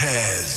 Bartez.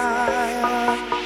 fire.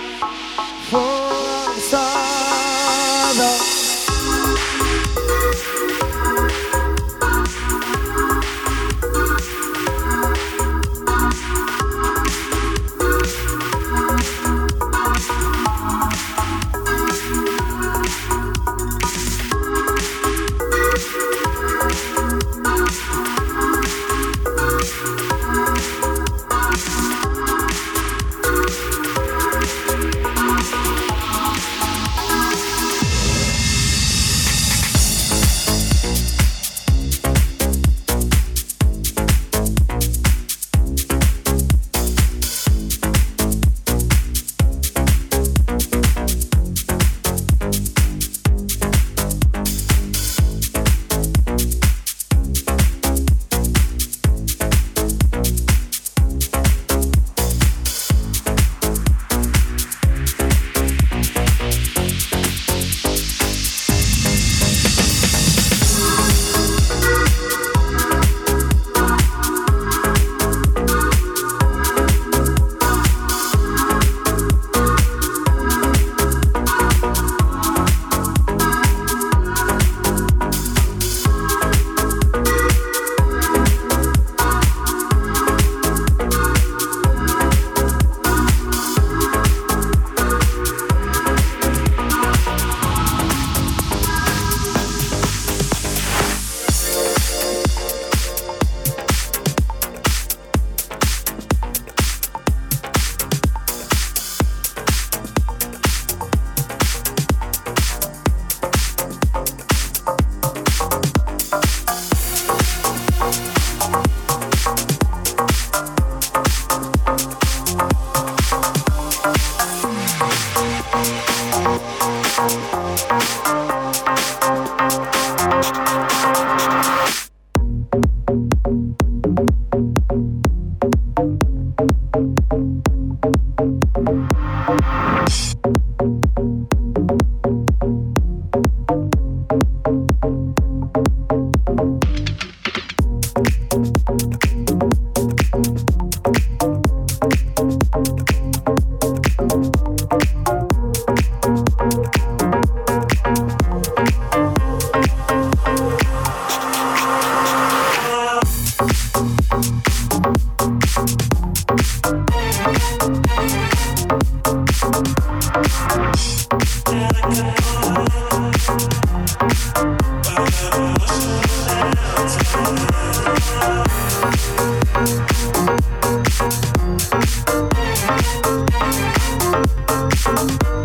Thank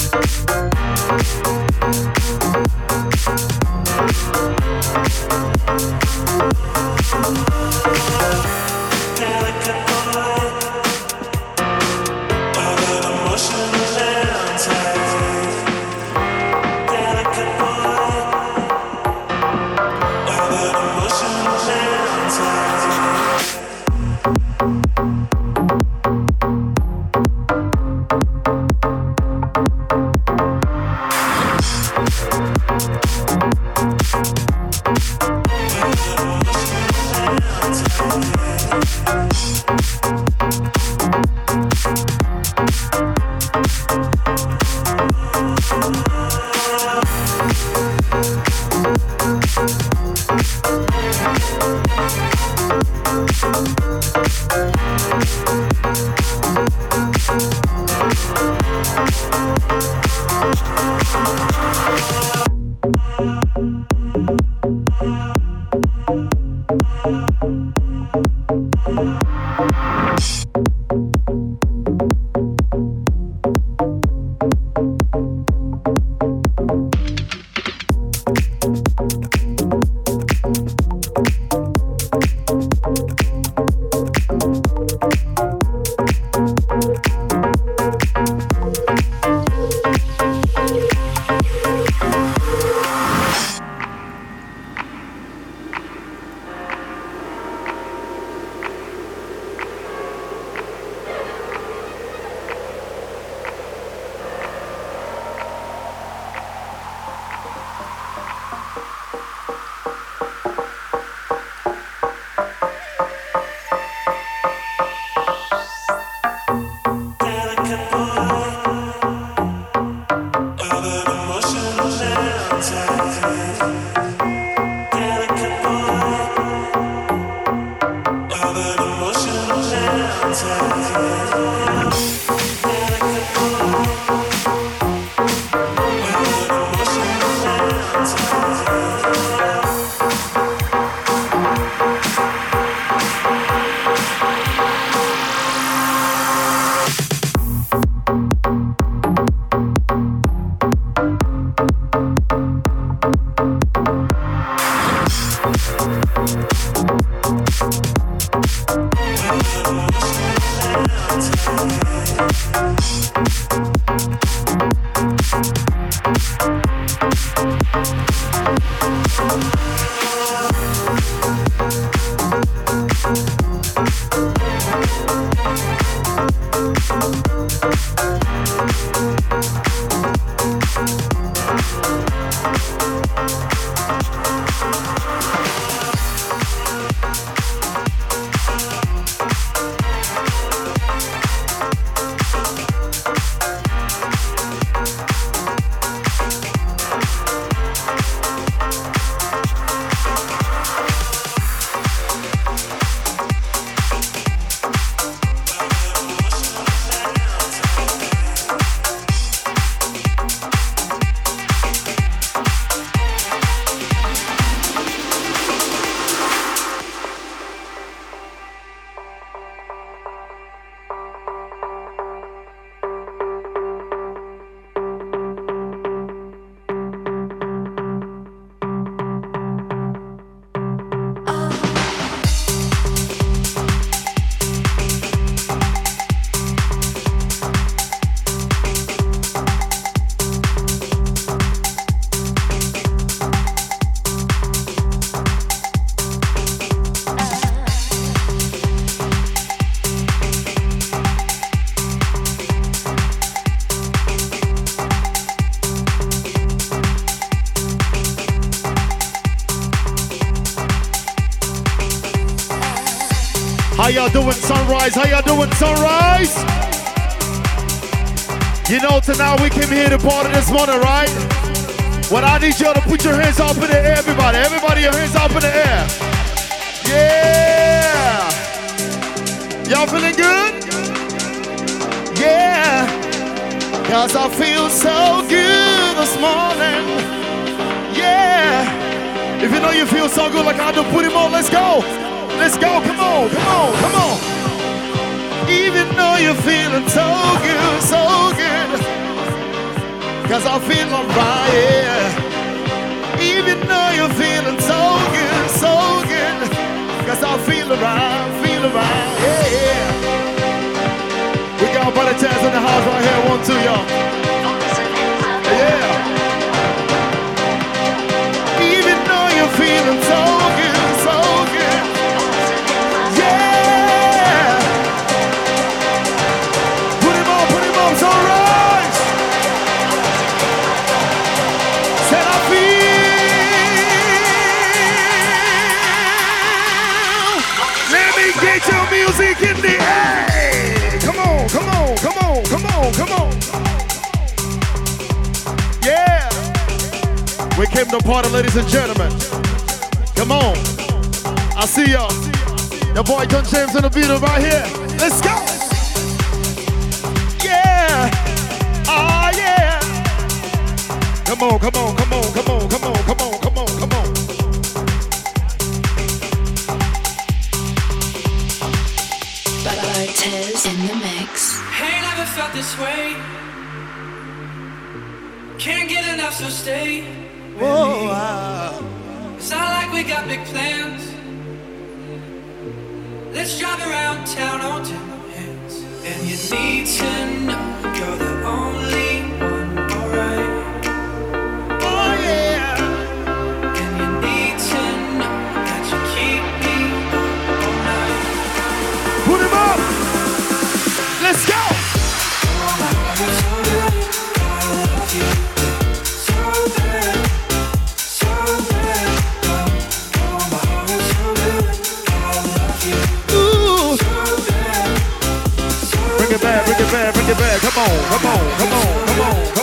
How Sunrise? How y'all doing, Sunrise? You know, tonight we came here to party this morning, right? Well, I need y'all to put your hands up in the air, everybody. Everybody, your hands up in the air. Yeah! Y'all feeling good? Yeah! Cause I feel so good this morning. Yeah! If you know you feel so good like I do, put him on, let's go! Let's go. Come on, come on, come on. Though you're feeling so good, so good. Cause I feel alright, yeah. Even though you're feeling so good, so good. How I feel around, feel around, yeah, yeah. We got Buddy Taz in the house right here, one, two, y'all. Yeah. Even though you're feeling so music in the air. Come on, come on, come on, come on, come on. Yeah. We came to party, ladies and gentlemen. Come on. I see y'all. Your boy John James in the beat right here. Let's go. Yeah. Oh yeah. Come on, come on, come on, Can't get enough, so stay. Whoa, It's not like we got big plans. Let's drive around town on ten hands. And you need to know you're the only Bring Aaron DeBell. Come on, come on, come on, come on.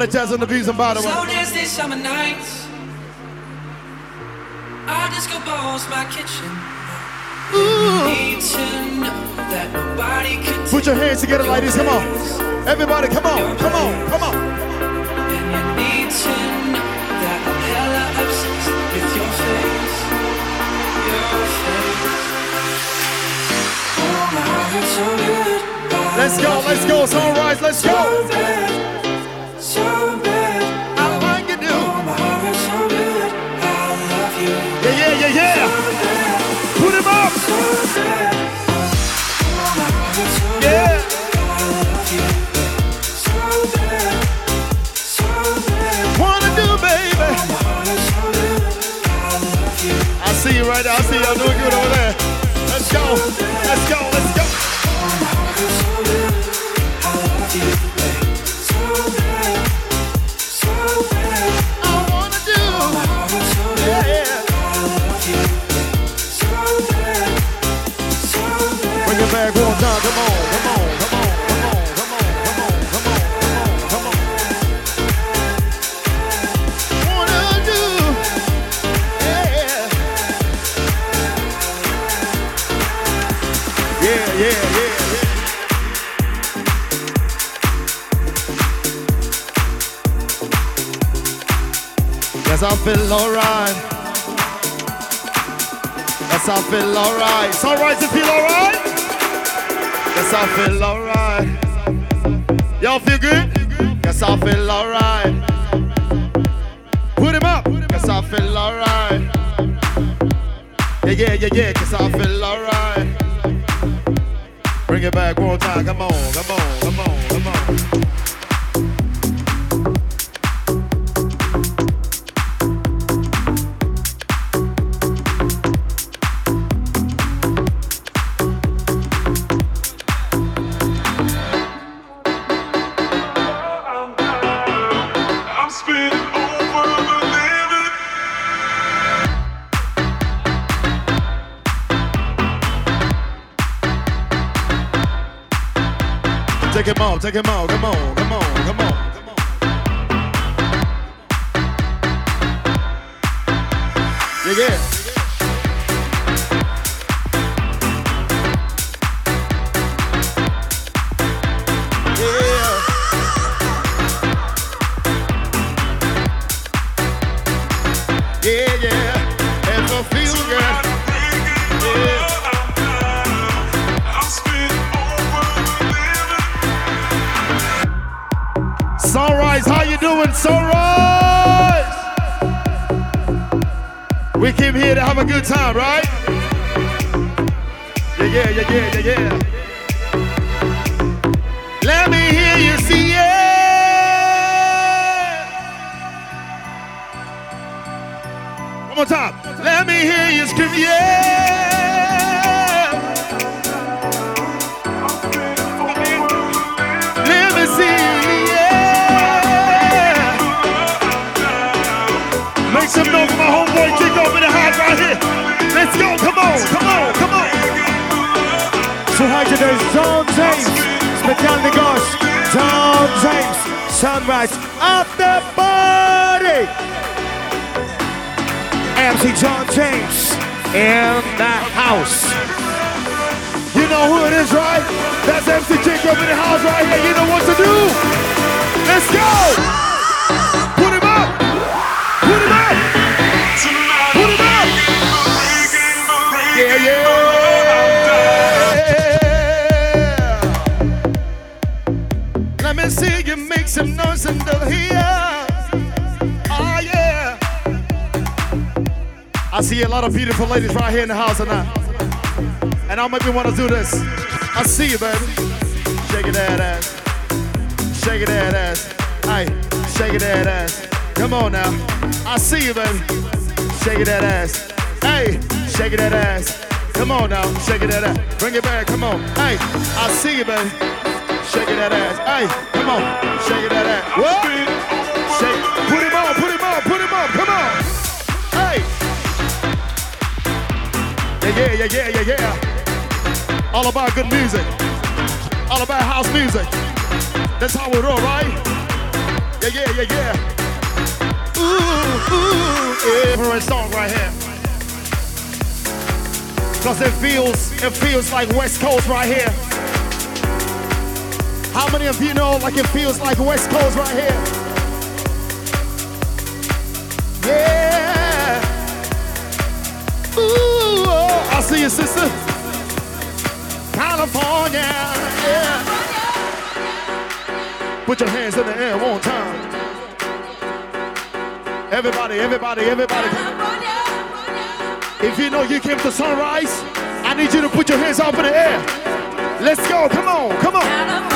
Me. We got Buddy Taz on the beats and by the way. Slow dance these summer nights. Our disco ball's my kitchen. Need to know that nobody can Put your hands together like this. Come on. Everybody, come on, come on, come on. And you need to know that I'm hella obsessed with your face. Your face. Oh, my heart hurts so good. Let's go, let's go, sunrise, let's So go. See you right there. I see y'all doing good over there. Let's go. Let's go. Let's go. I feel alright. Yes, I feel alright. Sunrise, you feel alright? Yes, I feel alright. Y'all feel good? Yes, I feel alright. Put him up. Yes, I feel alright. Yeah, yeah, yeah, yeah. Yes, I feel alright. Bring it back one time. Come on, come on, Take him out, take him Sunrise After Party. MC John James in the house. You know who it is, right? That's MC up in the house right here. You know what to do. Let's go. Put him up. Put him up. Put him up. Yeah, yeah. Let me see some noise. Oh, yeah. I see a lot of beautiful ladies right here in the house tonight. And I'll make me want to do this. I see you, baby. Shake it that ass. Shake it that ass. Hey, shake it that ass. Come on now. I see you, baby. Shake it that ass. Hey, shake it that ass. Come on now. Shake it that ass. Bring it back. Come on. Hey, I see you, baby. Shake it that ass. Hey, come on. Shake it that ass. What? Shake. Put him on. Put him on. Put him on. Come on. Hey. Yeah, yeah, yeah, yeah, yeah, yeah. All about good music. All about house music. That's how we roll, right? Yeah, yeah, yeah, yeah. Ooh, ooh, yeah. Song right here. Cause it feels, it feels like West Coast right here. How many of you know like it feels like West Coast right here? Yeah. Ooh, oh, I see you, sister. California, yeah. Put your hands in the air one time. Everybody, everybody, everybody. If you know you came to sunrise, I need you to put your hands up in the air. Let's go, come on, come on.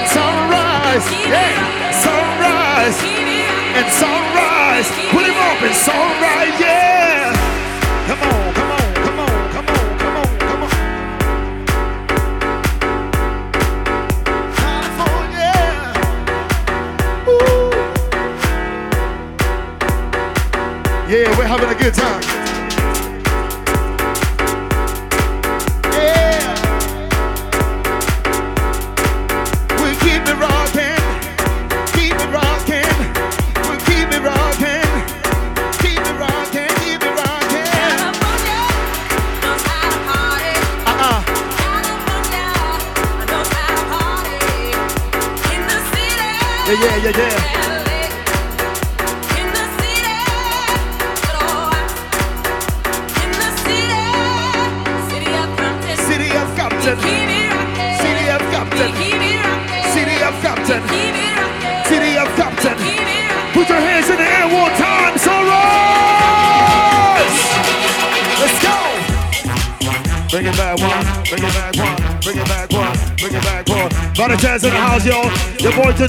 and sunrise, yeah, sunrise, and sunrise. Put him up and sunrise, yeah. Come on, come on, come on, come on, come on, come on. California. Ooh. Yeah, we're having a good time.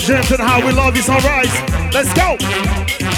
And how we love you, so rise. Let's go.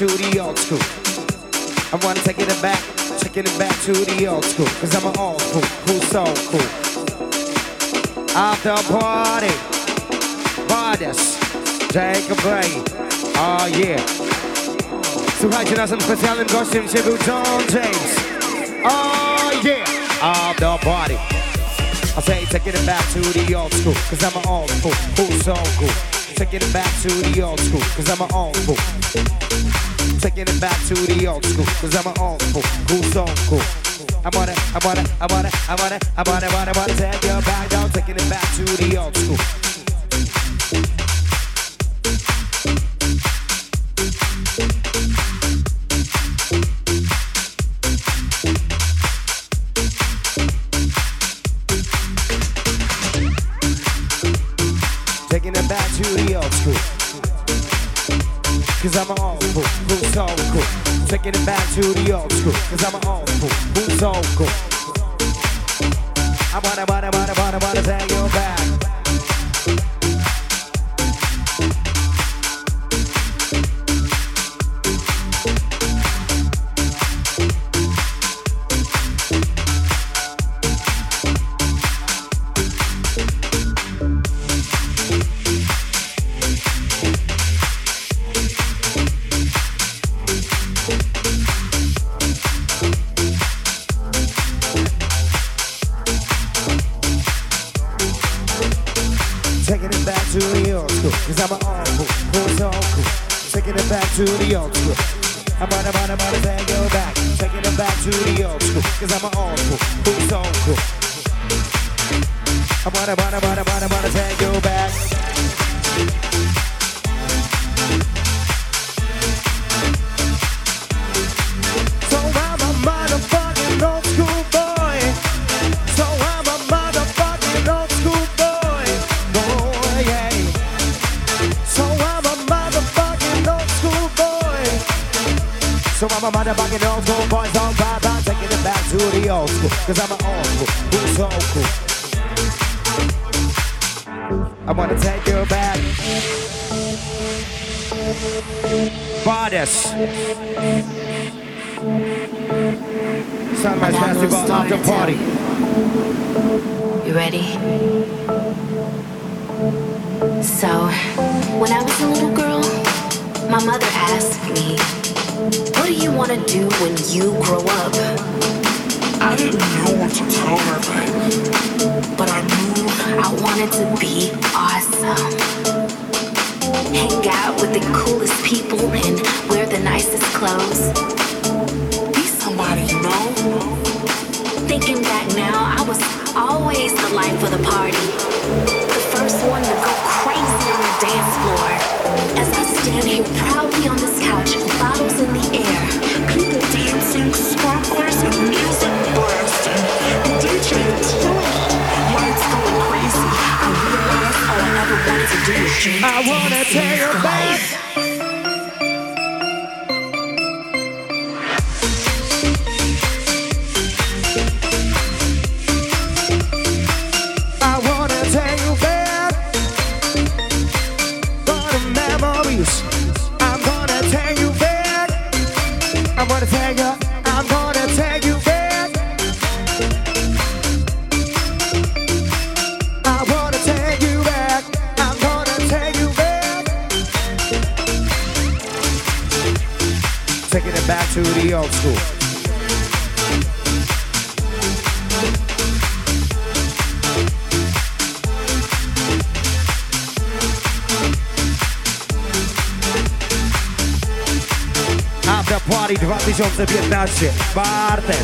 To the old school. I wanna take it back, taking it back to the old school. Cause I'm an old school, cool, so cool. After party, take a break oh yeah. Słuchajcie, naszym specjalnym gościem dzisiaj był John James. Oh yeah, after party. I say taking it back to the old school, cause I'm an old school, who's so cool. Taking it back to the old school, cause I'm an old school. Taking it back to the old school, cause I'm an old school, cool, so cool. I wanna, I wanna, I wanna, I wanna, I wanna, I wanna, wanna take you back down, taking it back to the old school. Taking it back to the old school. Cause I'm an old Taking it back to the old school. Cause I'm an old school, cool, so cool. I wanna, wanna, wanna, wanna, wanna take you So I'm a motherfucking old school boy. So bad, I'm taking it back to the old school. Cause I'm an old school. Who's so cool? I wanna take you back. Bodies. Sunrise Festival after party. You ready? So, when I was a little girl, my mother asked me, What do you want to do when you grow up? I didn't know what to tell her, but But I knew I wanted to be awesome. Hang out with the coolest people and wear the nicest clothes. be somebody, you know? Thinking back now, I was always the life of the party. The one to go crazy on the dance floor. As I stand here proudly on this couch, bottles in the air, people dancing, Sparklers and music blasting, and DJ playing. lights going crazy. I realized all I ever wanted to do was I wanna take live. back. 15-15 Warte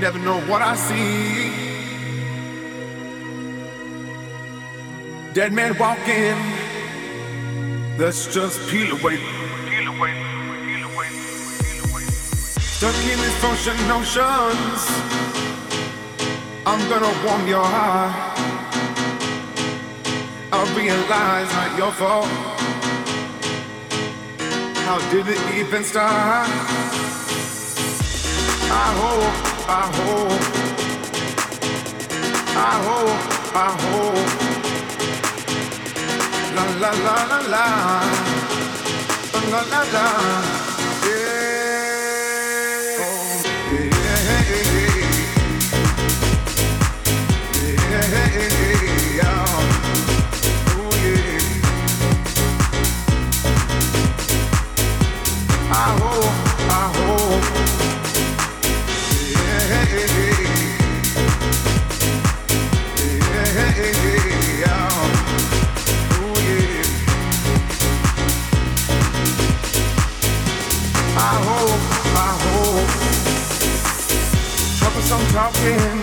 never know what I see. Dead man walking. Let's just peel away, peel away, peel away, peel away. Stuck in this ocean, oceans. I'm gonna warm your heart. I realize not your fault. How did it even start? I hope, I hope, I hope, I hope. La la la la la, la la la, yeah. yeah.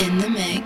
In the mix.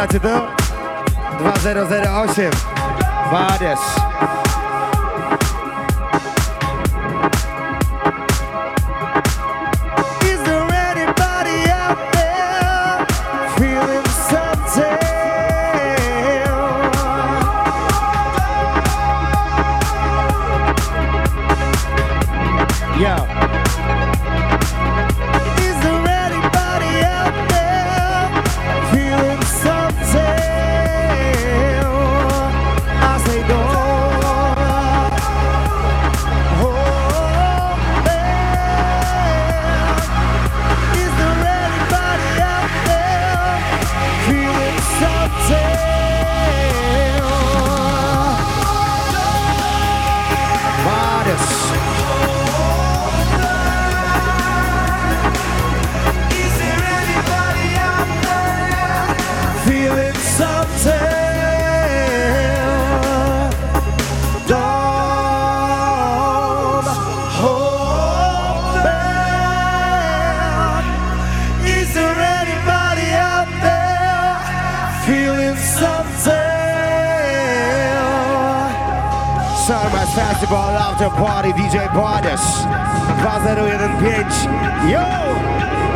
Pamiętacie to? 2008 Badass. Sunrise Festival After Party DJ Bardus 2001 Yo!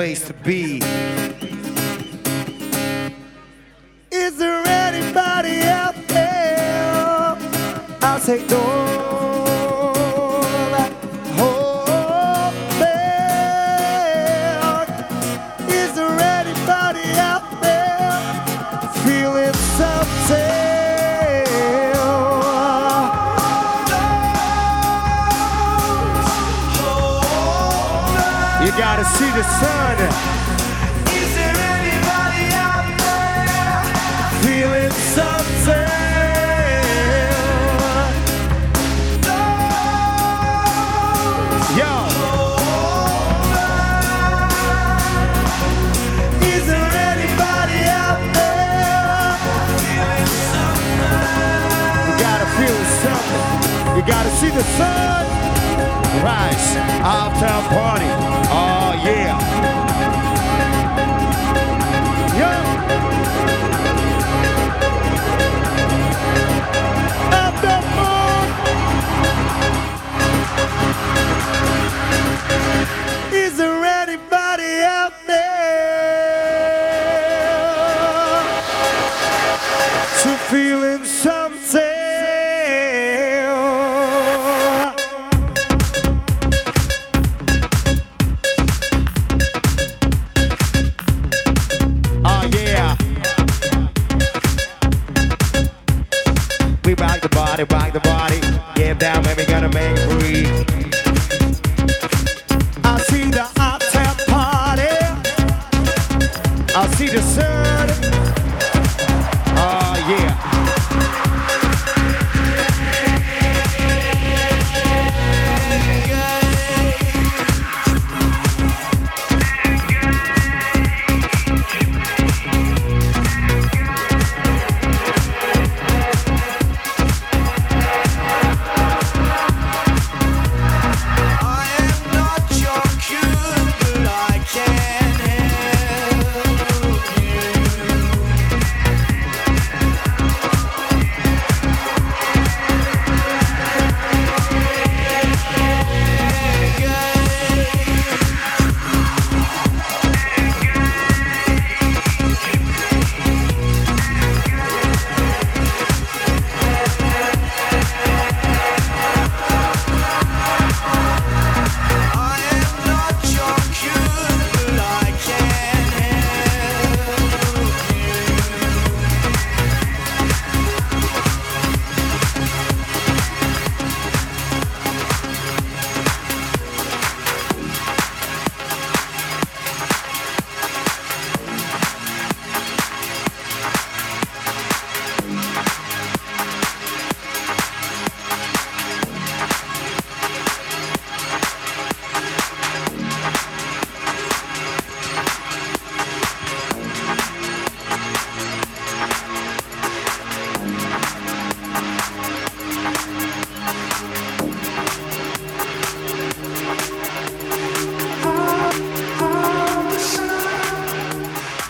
place to be.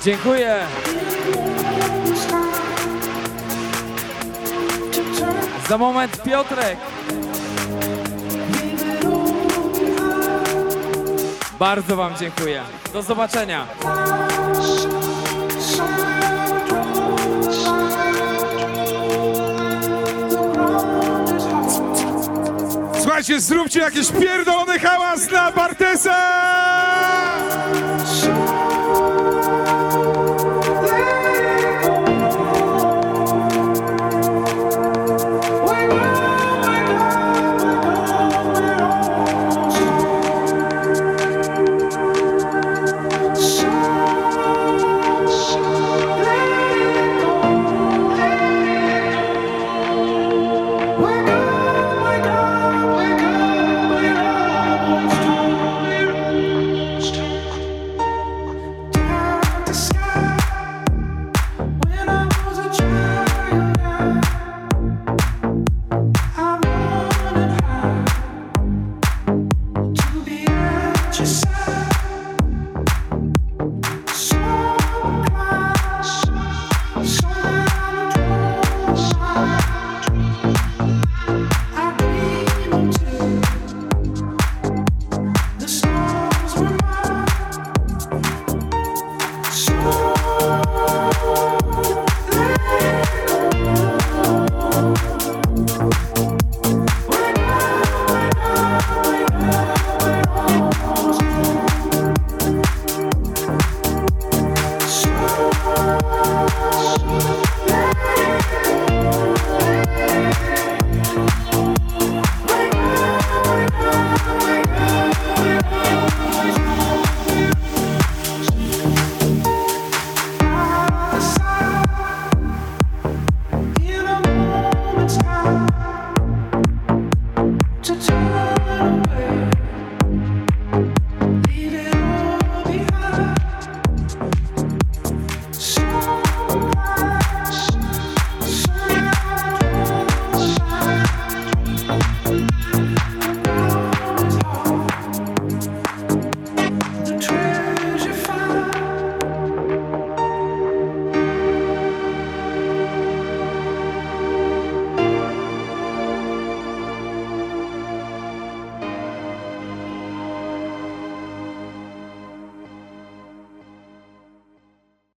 Dziękuję. Za moment Piotrek. Bardzo Wam dziękuję. Do zobaczenia. Słuchajcie, zróbcie jakiś pierdolony hałas na Bartesa!